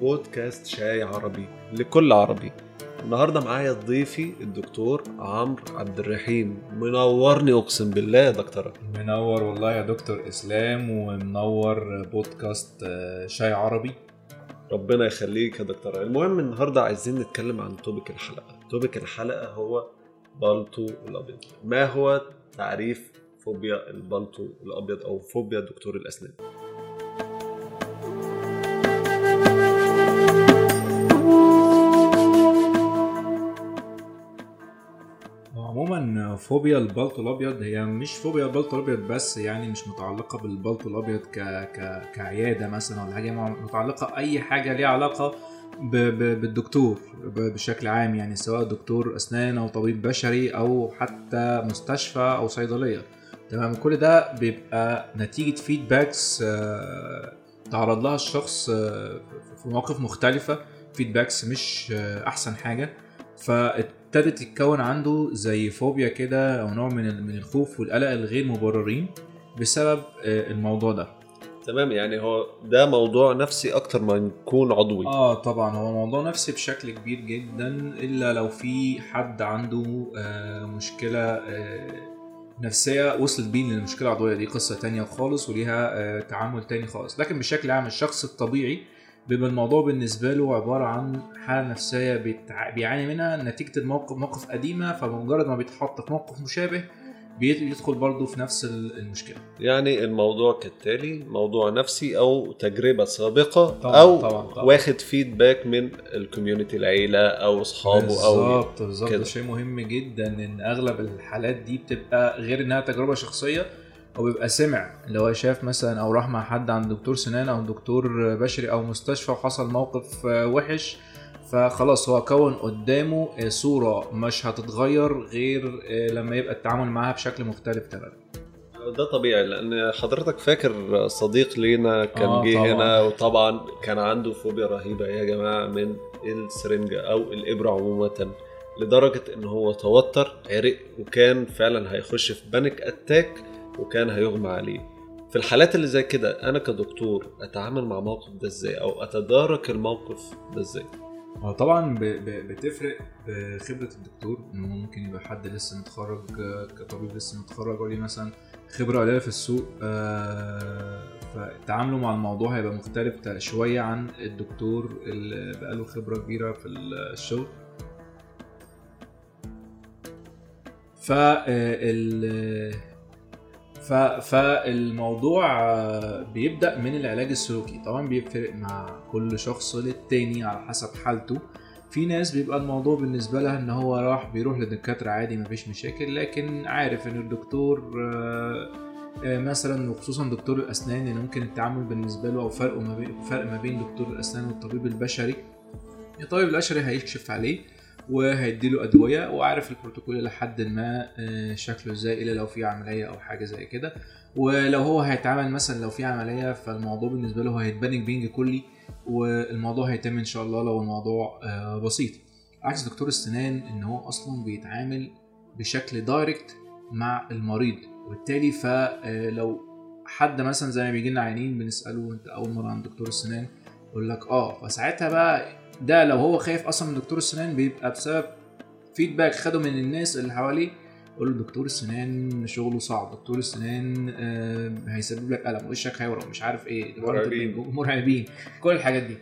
بودكاست شاي عربي. لكل عربي. النهارده معايا ضيفي الدكتور عمرو عبد الرحيم. منورني أقسم بالله يا دكتورة. منور والله يا دكتور إسلام ومنور بودكاست آه، شاي عربي. ربنا يخليك يا دكتورة. المهم النهارده عايزين نتكلم عن توبك الحلقة. توبك الحلقة هو بالطو الأبيض. ما هو تعريف فوبيا البالطو الأبيض أو فوبيا دكتور الأسنان؟ فوبيا البلطو الأبيض. هي مش فوبيا البلطو الأبيض بس يعني مش متعلقة بالبلطو الأبيض ك... ك... كعيادة مثلا ولا حاجة. متعلقة اي حاجة ليها علاقة ب... ب... بالدكتور ب... بشكل عام يعني سواء دكتور أسنان أو طبيب بشري أو حتى مستشفى أو صيدلية. تمام؟ كل ده بيبقى نتيجة feedbacks آه، تعرض لها الشخص آه، في مواقف مختلفة. feedbacks مش آه، أحسن حاجة. فابتدت تتكون عنده زي فوبيا كده أو نوع من من الخوف والقلق الغير مبررين بسبب الموضوع ده. تمام يعني هو ده موضوع نفسي أكتر ما يكون عضوي. آه طبعا هو موضوع نفسي بشكل كبير جدا إلا لو في حد عنده آه مشكلة آه نفسية وصلت بيه للمشكلة العضوية دي قصة تانية خالص وليها آه تعامل تاني خالص. لكن بشكل عام الشخص الطبيعي بيبقى الموضوع بالنسبة له عبارة عن حالة نفسية بيتع... بيعاني منها نتيجة الموقف موقف قديمة فمجرد ما بيتحط في موقف مشابه بيدخل برضه في نفس المشكلة. يعني الموضوع كالتالي موضوع نفسي أو تجربة سابقة طبعا أو طبعا طبعا. واخد feedback من ال community العيلة أو أصحابه أو بالظبط بالظبط. شيء مهم جدا إن أغلب الحالات دي بتبقى غير إنها تجربة شخصية هو بيبقى سمع اللي هو شاف مثلا أو راح مع حد عند دكتور سنان أو دكتور بشري أو مستشفى وحصل موقف وحش فخلاص هو كون قدامه صورة مش هتتغير غير لما يبقى التعامل معاها بشكل مختلف تماما. ده طبيعي لأن حضرتك فاكر صديق لينا كان آه جه هنا وطبعا كان عنده فوبيا رهيبة يا جماعة من السرنجة أو الإبرة عموما لدرجة إن هو توتر عرق وكان فعلا هيخش في panic attack وكان هيغمى عليه. في الحالات اللي زي كده أنا كدكتور أتعامل مع الموقف ده إزاي؟ أو أتدارك الموقف ده إزاي؟ هو طبعا بتفرق بخبره الدكتور انه ممكن يبقى حد لسه متخرج كطبيب لسه متخرج وليه مثلا خبرة قليلة في السوق فتعامله مع الموضوع هيبقى مختلف شوية عن الدكتور اللي بقاله خبرة كبيرة في الشغل. فال فالموضوع بيبدأ من العلاج السلوكي. طبعا بيفرق مع كل شخص للتاني على حسب حالته. في ناس بيبقى الموضوع بالنسبة لها إن هو راح بيروح لدكاترة عادي مفيش مشاكل لكن عارف إن الدكتور مثلا وخصوصا دكتور الأسنان ان ممكن التعامل بالنسبة له أو فرق ما بين فرق ما بين دكتور الأسنان والطبيب البشري. الطبيب البشري هيكشف عليه وهيديله أدوية وعارف البروتوكول لحد ما شكله إزاي إلا لو في عملية أو حاجة زي كده. ولو هو هيتعامل مثلا لو في عملية فالموضوع بالنسبة له هيتبنج بينج كلي والموضوع هيتم إن شاء الله لو الموضوع بسيط. عكس دكتور السنان إن هو أصلا بيتعامل بشكل direct مع المريض. وبالتالي فلو حد مثلا زي ما بيجي لنا عيانين بنسأله انت أول مرة عند دكتور السنان يقول لك آه فساعتها بقى ده لو هو خايف أصلا من دكتور السنان بيبقى بسبب feedback خده من الناس اللي حواليه يقول له دكتور السنان شغله صعب دكتور السنان آه هيسبب لك ألم وشك هيورم مش عارف إيه مرعبين. مرعبين كل الحاجات دي.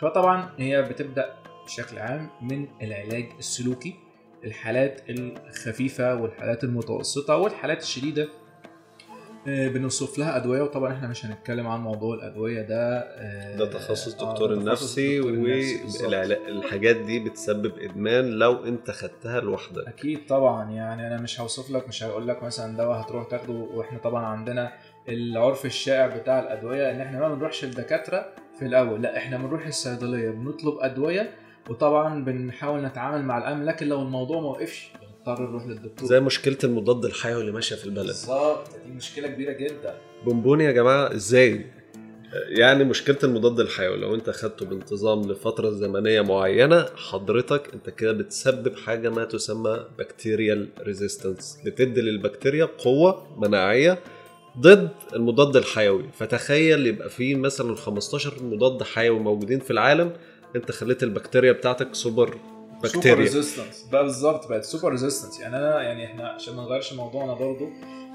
فطبعا هي بتبدأ بشكل عام من العلاج السلوكي الحالات الخفيفة والحالات المتوسطة والحالات الشديدة بنوصف لها أدوية وطبعا إحنا مش هنتكلم عن موضوع الأدوية ده ده تخصص دكتور آه النفسي والحاجات دي بتسبب إدمان لو أنت خدتها لوحدك. أكيد طبعا يعني أنا مش هوصف لك مش هقول لك مثلا دواء هتروح تاخده وإحنا طبعا عندنا العرف الشائع بتاع الأدوية إن إحنا ما بنروحش للدكاتره في الأول لا إحنا بنروح الصيدلية بنطلب أدوية وطبعا بنحاول نتعامل مع الالم لكن لو الموضوع ما وقفش. نضطر نروح للدكتور. زي مشكلة المضاد الحيوي اللي ماشية في البلد. بالظبط دي مشكلة كبيرة جدا. بونبوني يا جماعة إزاي؟ يعني مشكلة المضاد الحيوي لو أنت خدته بانتظام لفترة زمنية معينة حضرتك أنت كده بتسبب حاجة ما تسمى bacterial resistance بتدي للبكتيريا قوة مناعية ضد المضاد الحيوي. فتخيل يبقى في مثلا 15 مضاد حيوي موجودين في العالم أنت خليت البكتيريا بتاعتك super super resistance بقى بالظبط بقت super resistance يعني أنا يعني إحنا عشان ما نغيرش موضوعنا برضو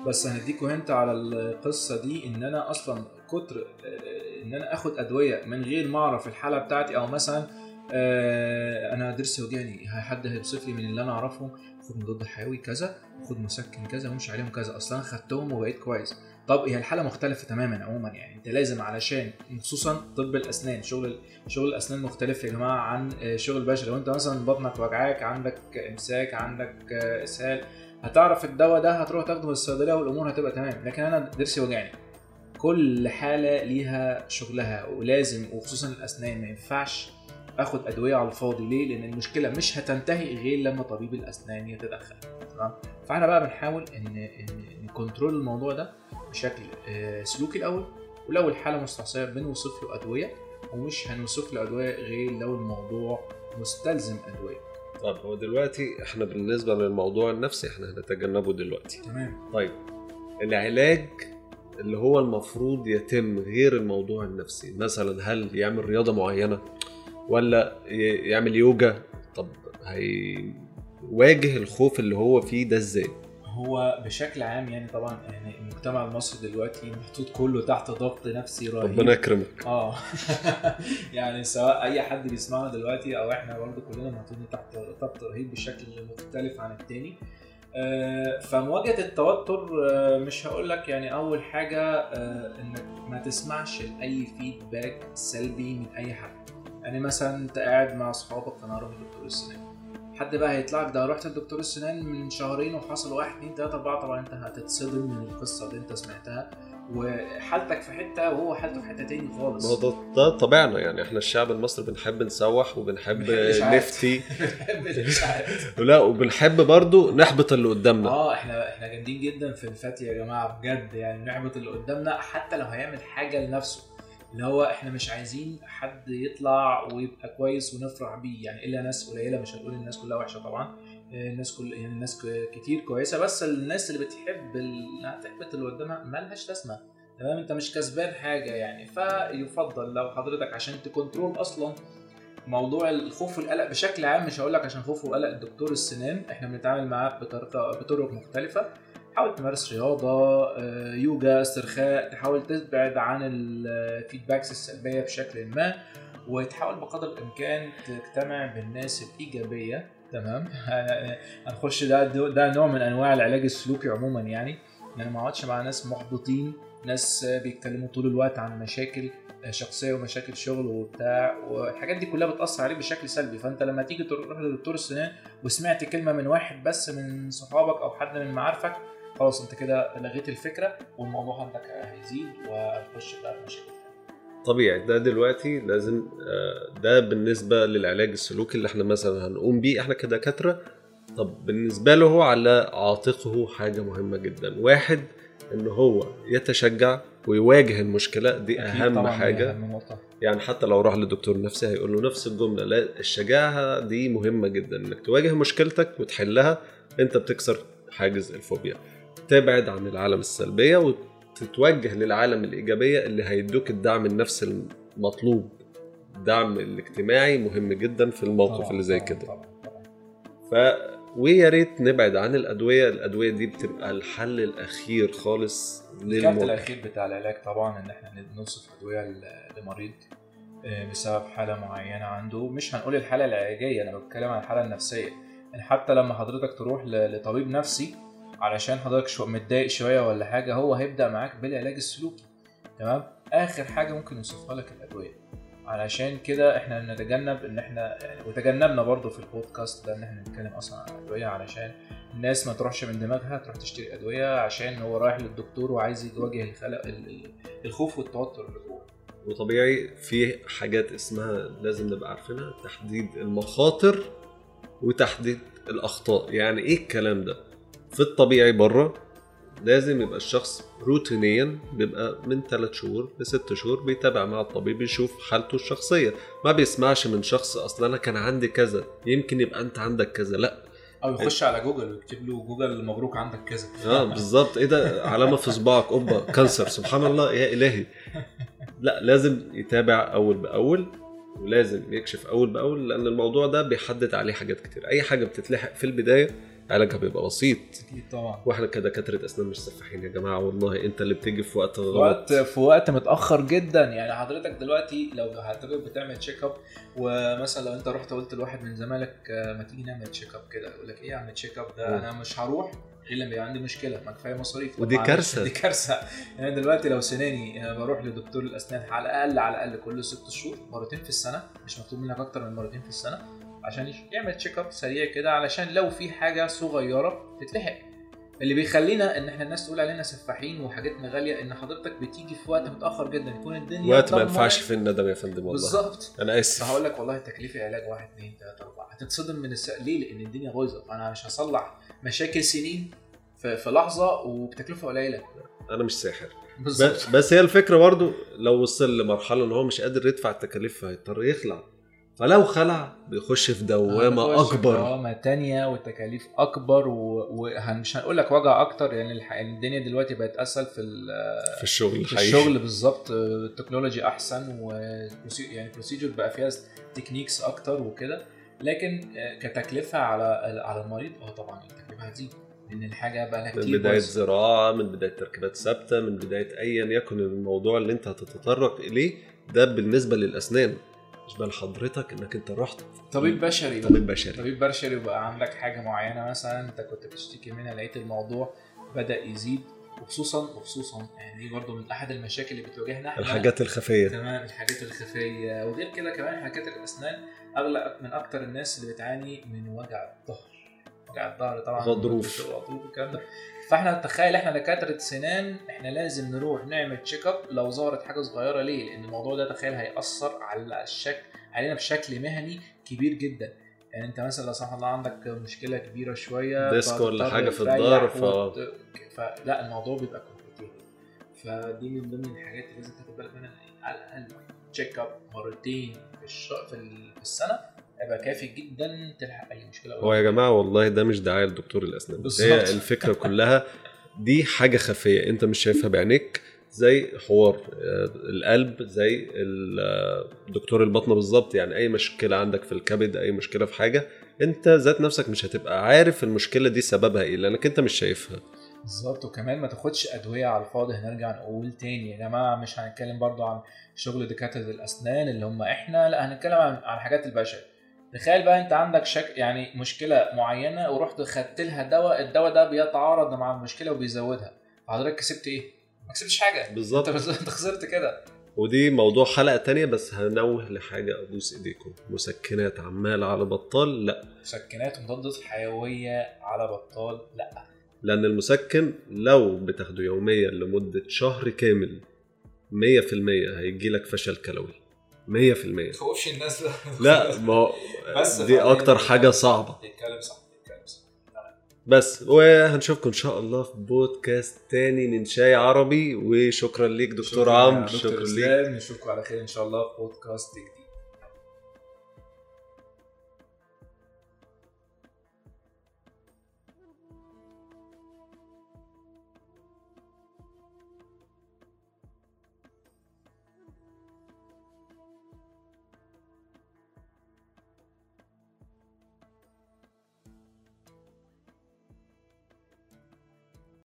بس هنديكوا hint على القصة دي إن أنا أصلا كتر آه، إن أنا آخد أدوية من غير ما أعرف الحالة بتاعتي أو مثلا آه، أنا ضرسي وجعني حد هيوصف لي من اللي أنا أعرفه خد مضاد حيوي كذا خد مسكن كذا ومش عليهم كذا. أصلا خدتهم وبقيت كويس. طب هي الحالة مختلفة تماما عموما يعني. أنت لازم علشان خصوصا طب الأسنان شغل شغل الأسنان مختلف يا جماعة عن آه، شغل البشري. لو انت مثلا بطنك وجعاك عندك إمساك عندك آه، إسهال هتعرف الدواء ده هتروح تاخده من الصيدلية والأمور هتبقى تمام. لكن أنا ضرسي وجعني. كل حالة ليها شغلها ولازم وخصوصا الأسنان ما ينفعش اخد أدوية على الفاضي. ليه؟ لأن المشكلة مش هتنتهي غير لما طبيب الأسنان يتدخل. تمام؟ فإحنا بقى بنحاول إن ان نكنترول الموضوع ده بشكل آه، سلوكي الأول. ولو الحاله مستعصية بنوصف له أدوية ومش هنوصف له أدوية غير لو الموضوع مستلزم أدوية. طب هو دلوقتي إحنا بالنسبة للموضوع النفسي إحنا هنتجنبه دلوقتي. تمام. طيب العلاج اللي هو المفروض يتم غير الموضوع النفسي مثلا هل يعمل رياضة معينة؟ ولا يعمل يوجا؟ طب هيواجه الخوف اللي هو فيه ده إزاي؟ هو بشكل عام يعني طبعا يعني المجتمع المصري دلوقتي محطوط كله تحت ضغط نفسي رهيب. ربنا يكرمك. آه. يعني سواء أي حد بيسمعنا دلوقتي أو إحنا برضه كلنا محطوطين تحت ضغط رهيب بشكل مختلف عن التاني. آه، فمواجهة التوتر آه، مش هقول لك يعني أول حاجة آه، إنك ما تسمعش لاي فيدباك سلبي من أي حد. يعني مثلا أنت قاعد مع أصحابك أنا أروح لدكتور السنان. حد بقى هيطلع لك ده رحت لدكتور السنان من شهرين وحصل واحد اتنين تلاتة أربعة طبعا أنت هتتصدم من القصة اللي أنت سمعتها. وحالتك في حتة وهو حالته في حتة تاني خالص. ما ده, ده طبيعنا يعني إحنا الشعب المصري بنحب نسوح وبنحب. نفتي. لا وبنحب برضو نحبط اللي قدامنا. آه إحنا إحنا جامدين جدا في الفتي يا جماعة بجد يعني نحبط اللي قدامنا حتى لو هيعمل حاجة لنفسه. اللي هو إحنا مش عايزين حد يطلع ويبقى كويس ونفرح بيه. يعني إلا ناس قليلة مش هنقول الناس كلها وحشة طبعا. آه، الناس كل يعني الناس كتير كويسة بس الناس اللي بتحب إنها تحبط اللي قدامها مالهاش لازمة. تمام؟ أنت مش كسبان حاجة يعني. فيفضل لو حضرتك عشان تـ control أصلا موضوع الخوف والقلق بشكل عام مش هقول لك عشان خوف وقلق الدكتور السنان إحنا بنتعامل معاه بطرق مختلفة. حاول تمارس رياضة آه، يوجا استرخاء تحاول تبعد عن ال feedbacks السلبية بشكل ما وتحاول بقدر الإمكان تجتمع بالناس الإيجابية. تمام؟ هنخش ده ده نوع من أنواع العلاج السلوكي عموما يعني. ان أنا ما اقعدش مع ناس محبطين ناس بيتكلموا طول الوقت عن مشاكل شخصية ومشاكل شغل وبتاع والحاجات دي كلها بتأثر عليك بشكل سلبي. فأنت لما تيجي تروح لدكتور السنان وسمعت كلمة من واحد بس من صحابك أو حد من معارفك خلاص انت كده لغيت الفكرة والموضوع عندك هيزيد وهتخش بقى في مشاكل. طبيعي ده دلوقتي لازم آه، ده بالنسبة للعلاج السلوكي اللي إحنا مثلا هنقوم بيه إحنا كدكاترة. طب بالنسبة له هو على عاتقه حاجة مهمة جدا. واحد إن هو يتشجع ويواجه المشكلة دي أهم حاجة. أهم. يعني حتى لو راح للدكتور نفسي هيقول له نفس الجملة لا الشجاعة دي مهمة جدا إنك تواجه مشكلتك وتحلها أنت بتكسر حاجز الفوبيا. تبعد عن العالم السلبية وتتوجه للعالم الإيجابية اللي هيدوك الدعم النفسي المطلوب. الدعم الاجتماعي مهم جدا في الموقف اللي زي كده. ف ويا ريت نبعد عن الأدوية. الأدوية دي بتبقى الحل الأخير خالص للموضوع الأخير بتاع العلاج طبعا إن إحنا نوصف أدوية لمريض آه، بسبب حالة معينة عنده. مش هنقول الحالة العلاجية أنا بتكلم عن الحالة النفسية. يعني حتى لما حضرتك تروح لطبيب نفسي علشان حضرتك شو متضايق شوية ولا حاجة هو هيبدأ معاك بالعلاج السلوكي. تمام؟ آخر حاجة ممكن يوصفها لك الأدوية. علشان كده إحنا نتجنب إن إحنا يعني وتجنبنا برضو في البودكاست ده إن إحنا نتكلم أصلا عن الأدوية علشان الناس ما تروحش من دماغها تروح تشتري أدوية عشان هو رايح للدكتور وعايز يواجه الخوف والتوتر اللي جوه وطبيعي في حاجات اسمها لازم نبقى عارفينها تحديد المخاطر وتحديد الأخطاء. يعني إيه الكلام ده؟ في الطبيعي بره لازم يبقى الشخص روتينيا بيبقى من 3 شهور ل 6 شهور بيتابع مع الطبيب يشوف حالته الشخصية. ما بيسمعش من شخص أصلا أنا كان عندي كذا يمكن يبقى أنت عندك كذا لأ. أو يخش على جوجل ويكتب له جوجل مبروك عندك كذا. آه بالظبط. إيه ده؟ علامة في صباعك أوبا cancer. سبحان الله يا إلهي. لأ لازم يتابع أول بأول ولازم يكشف أول بأول لأن الموضوع ده بيحدد عليه حاجات كتير. أي حاجة بتتلحق في البداية علاجها بيبقى بسيط. أكيد طبعا. وإحنا كدكاتره أسنان مش سفاحين يا جماعة والله أنت اللي بتيجي في وقت غلط وقت في وقت متأخر جدا. يعني حضرتك دلوقتي لو حضرتك بتعمل check up ومثلا لو أنت رحت قلت لواحد من زمايلك آه، ما تيجي نعمل check up كده يقول لك إيه اعمل check up ده. أنا مش هروح إلا لما يبقى عندي مشكلة. ما كفاية مصاريف. ودي كارثة. دي كارثة. يعني دلوقتي لو سناني آه، بروح لدكتور الأسنان على الأقل على الأقل كل ست شهور مرتين في السنة مش مطلوب منك أكتر من مرتين في السنة. عشان يعمل check up سريع كده علشان لو في حاجة صغيرة تتلحق. اللي بيخلينا إن إحنا الناس تقول علينا سفاحين وحاجاتنا غالية إن حضرتك بتيجي في وقت متأخر جدا يكون الدنيا وقت ما. ينفعش فيه الندم يا فندم والله. بالظبط. أنا آسف. فهقول لك والله تكلفه علاج واحد اثنين ثلاثة أربعة. هتتصدم من الس... ليه؟ لأن الدنيا بايظة. فانا مش هصلح مشاكل سنين في, في لحظة وبتكلفة قليلة. أنا مش ساحر. بالظبط. بس, هي الفكرة برضو لو وصل لمرحلة إن هو مش قادر يدفع التكاليف فهيضطر يخلع. فلو خلع بيخش في دوامة في أكبر. دوامة تانية والتكاليف أكبر ومش هنقول لك وجع أكتر يعني الح... يعني الدنيا دلوقتي بقت أسهل في ال... في الشغل في الحقيقي. الشغل بالظبط التكنولوجي أحسن و يعني procedure بقى فيها techniques أكتر وكده. لكن آه، كتكلفة على على المريض آه طبعا التكلفة هتزيد لأن الحاجة بقى لها من بداية. زراعة من بداية تركيبات ثابتة من بداية ايا يكن الموضوع اللي أنت هتتطرق إليه ده بالنسبة للأسنان. مش بال حضرتك إنك أنت رحت طبيب بشري. طبيب بشري. طبيب بشري وبقى عندك حاجة معينة مثلا أنت كنت بتشتكي منها لقيت الموضوع بدأ يزيد وخصوصا وخصوصا يعني دي برضو من أحد المشاكل اللي بتواجهنا إحنا. الحاجات الخفية. تمام الحاجات الخفية. وغير كده كمان حاجات الأسنان اغلب من أكتر الناس اللي بتعاني من وجع الظهر. وجع الظهر طبعا غضروف. غضروف والكلام ده. فاحنا تخيل إحنا دكاترة سنان إحنا لازم نروح نعمل check up لو ظهرت حاجة صغيرة. ليه؟ لأن الموضوع ده تخيل هيأثر على الشكل علينا بشكل مهني كبير جدا. يعني انت مثلا لا سمح الله عندك مشكلة كبيرة شوية disc ولا حاجة في الظهر، ف- وت- فلا الموضوع بيبقى complicated فدي من ضمن الحاجات اللي لازم تاخد بالك منها. على الأقل check up مرتين في الش... في, ال... في السنة هيبقى كافي جدا تلحق أي مشكلة هو يا جماعة والله ده مش دعاية لدكتور الأسنان. بالظبط. هي الفكرة كلها. دي حاجة خفية. أنت مش شايفها بعينيك زي حوار آه، القلب زي آه، دكتور البطنة بالظبط. يعني أي مشكلة عندك في الكبد أي مشكلة في حاجة أنت ذات نفسك مش هتبقى عارف المشكلة دي سببها إيه لأنك أنت مش شايفها. بالظبط. وكمان ما تاخدش أدوية على الفاضي. هنرجع نقول تاني يا جماعة مش هنتكلم برضو عن شغل دكاترة الأسنان اللي هم إحنا لا هنتكلم عن عن حاجات البشر تخيل بقى انت عندك شك يعني مشكلة معينة ورحت خدت لها دواء الدواء ده بيتعارض مع المشكلة وبيزودها. حضرتك كسبت إيه؟ ما كسبتش حاجة. بالظبط. انت خسرت كده. ودي موضوع حلقة تانية بس هنوه لحاجة أبوس إيديكم. مسكنات عمال على بطال؟ لأ. مسكنات ومضادات حيوية على بطال؟ لأ. لأن المسكن لو بتاخده يوميا لمدة شهر كامل 100% هيجي لك فشل كلوي. 100% تخوفش الناس لا لا ما هو بس دي أكتر حاجة صعبة. صح بس وهنشوفكم إن شاء الله في بودكاست تاني من شاي عربي وشكرا ليك دكتور شكراً عمرو دكتور شكرا ليك. نشوفكم على خير إن شاء الله في بودكاست جديد.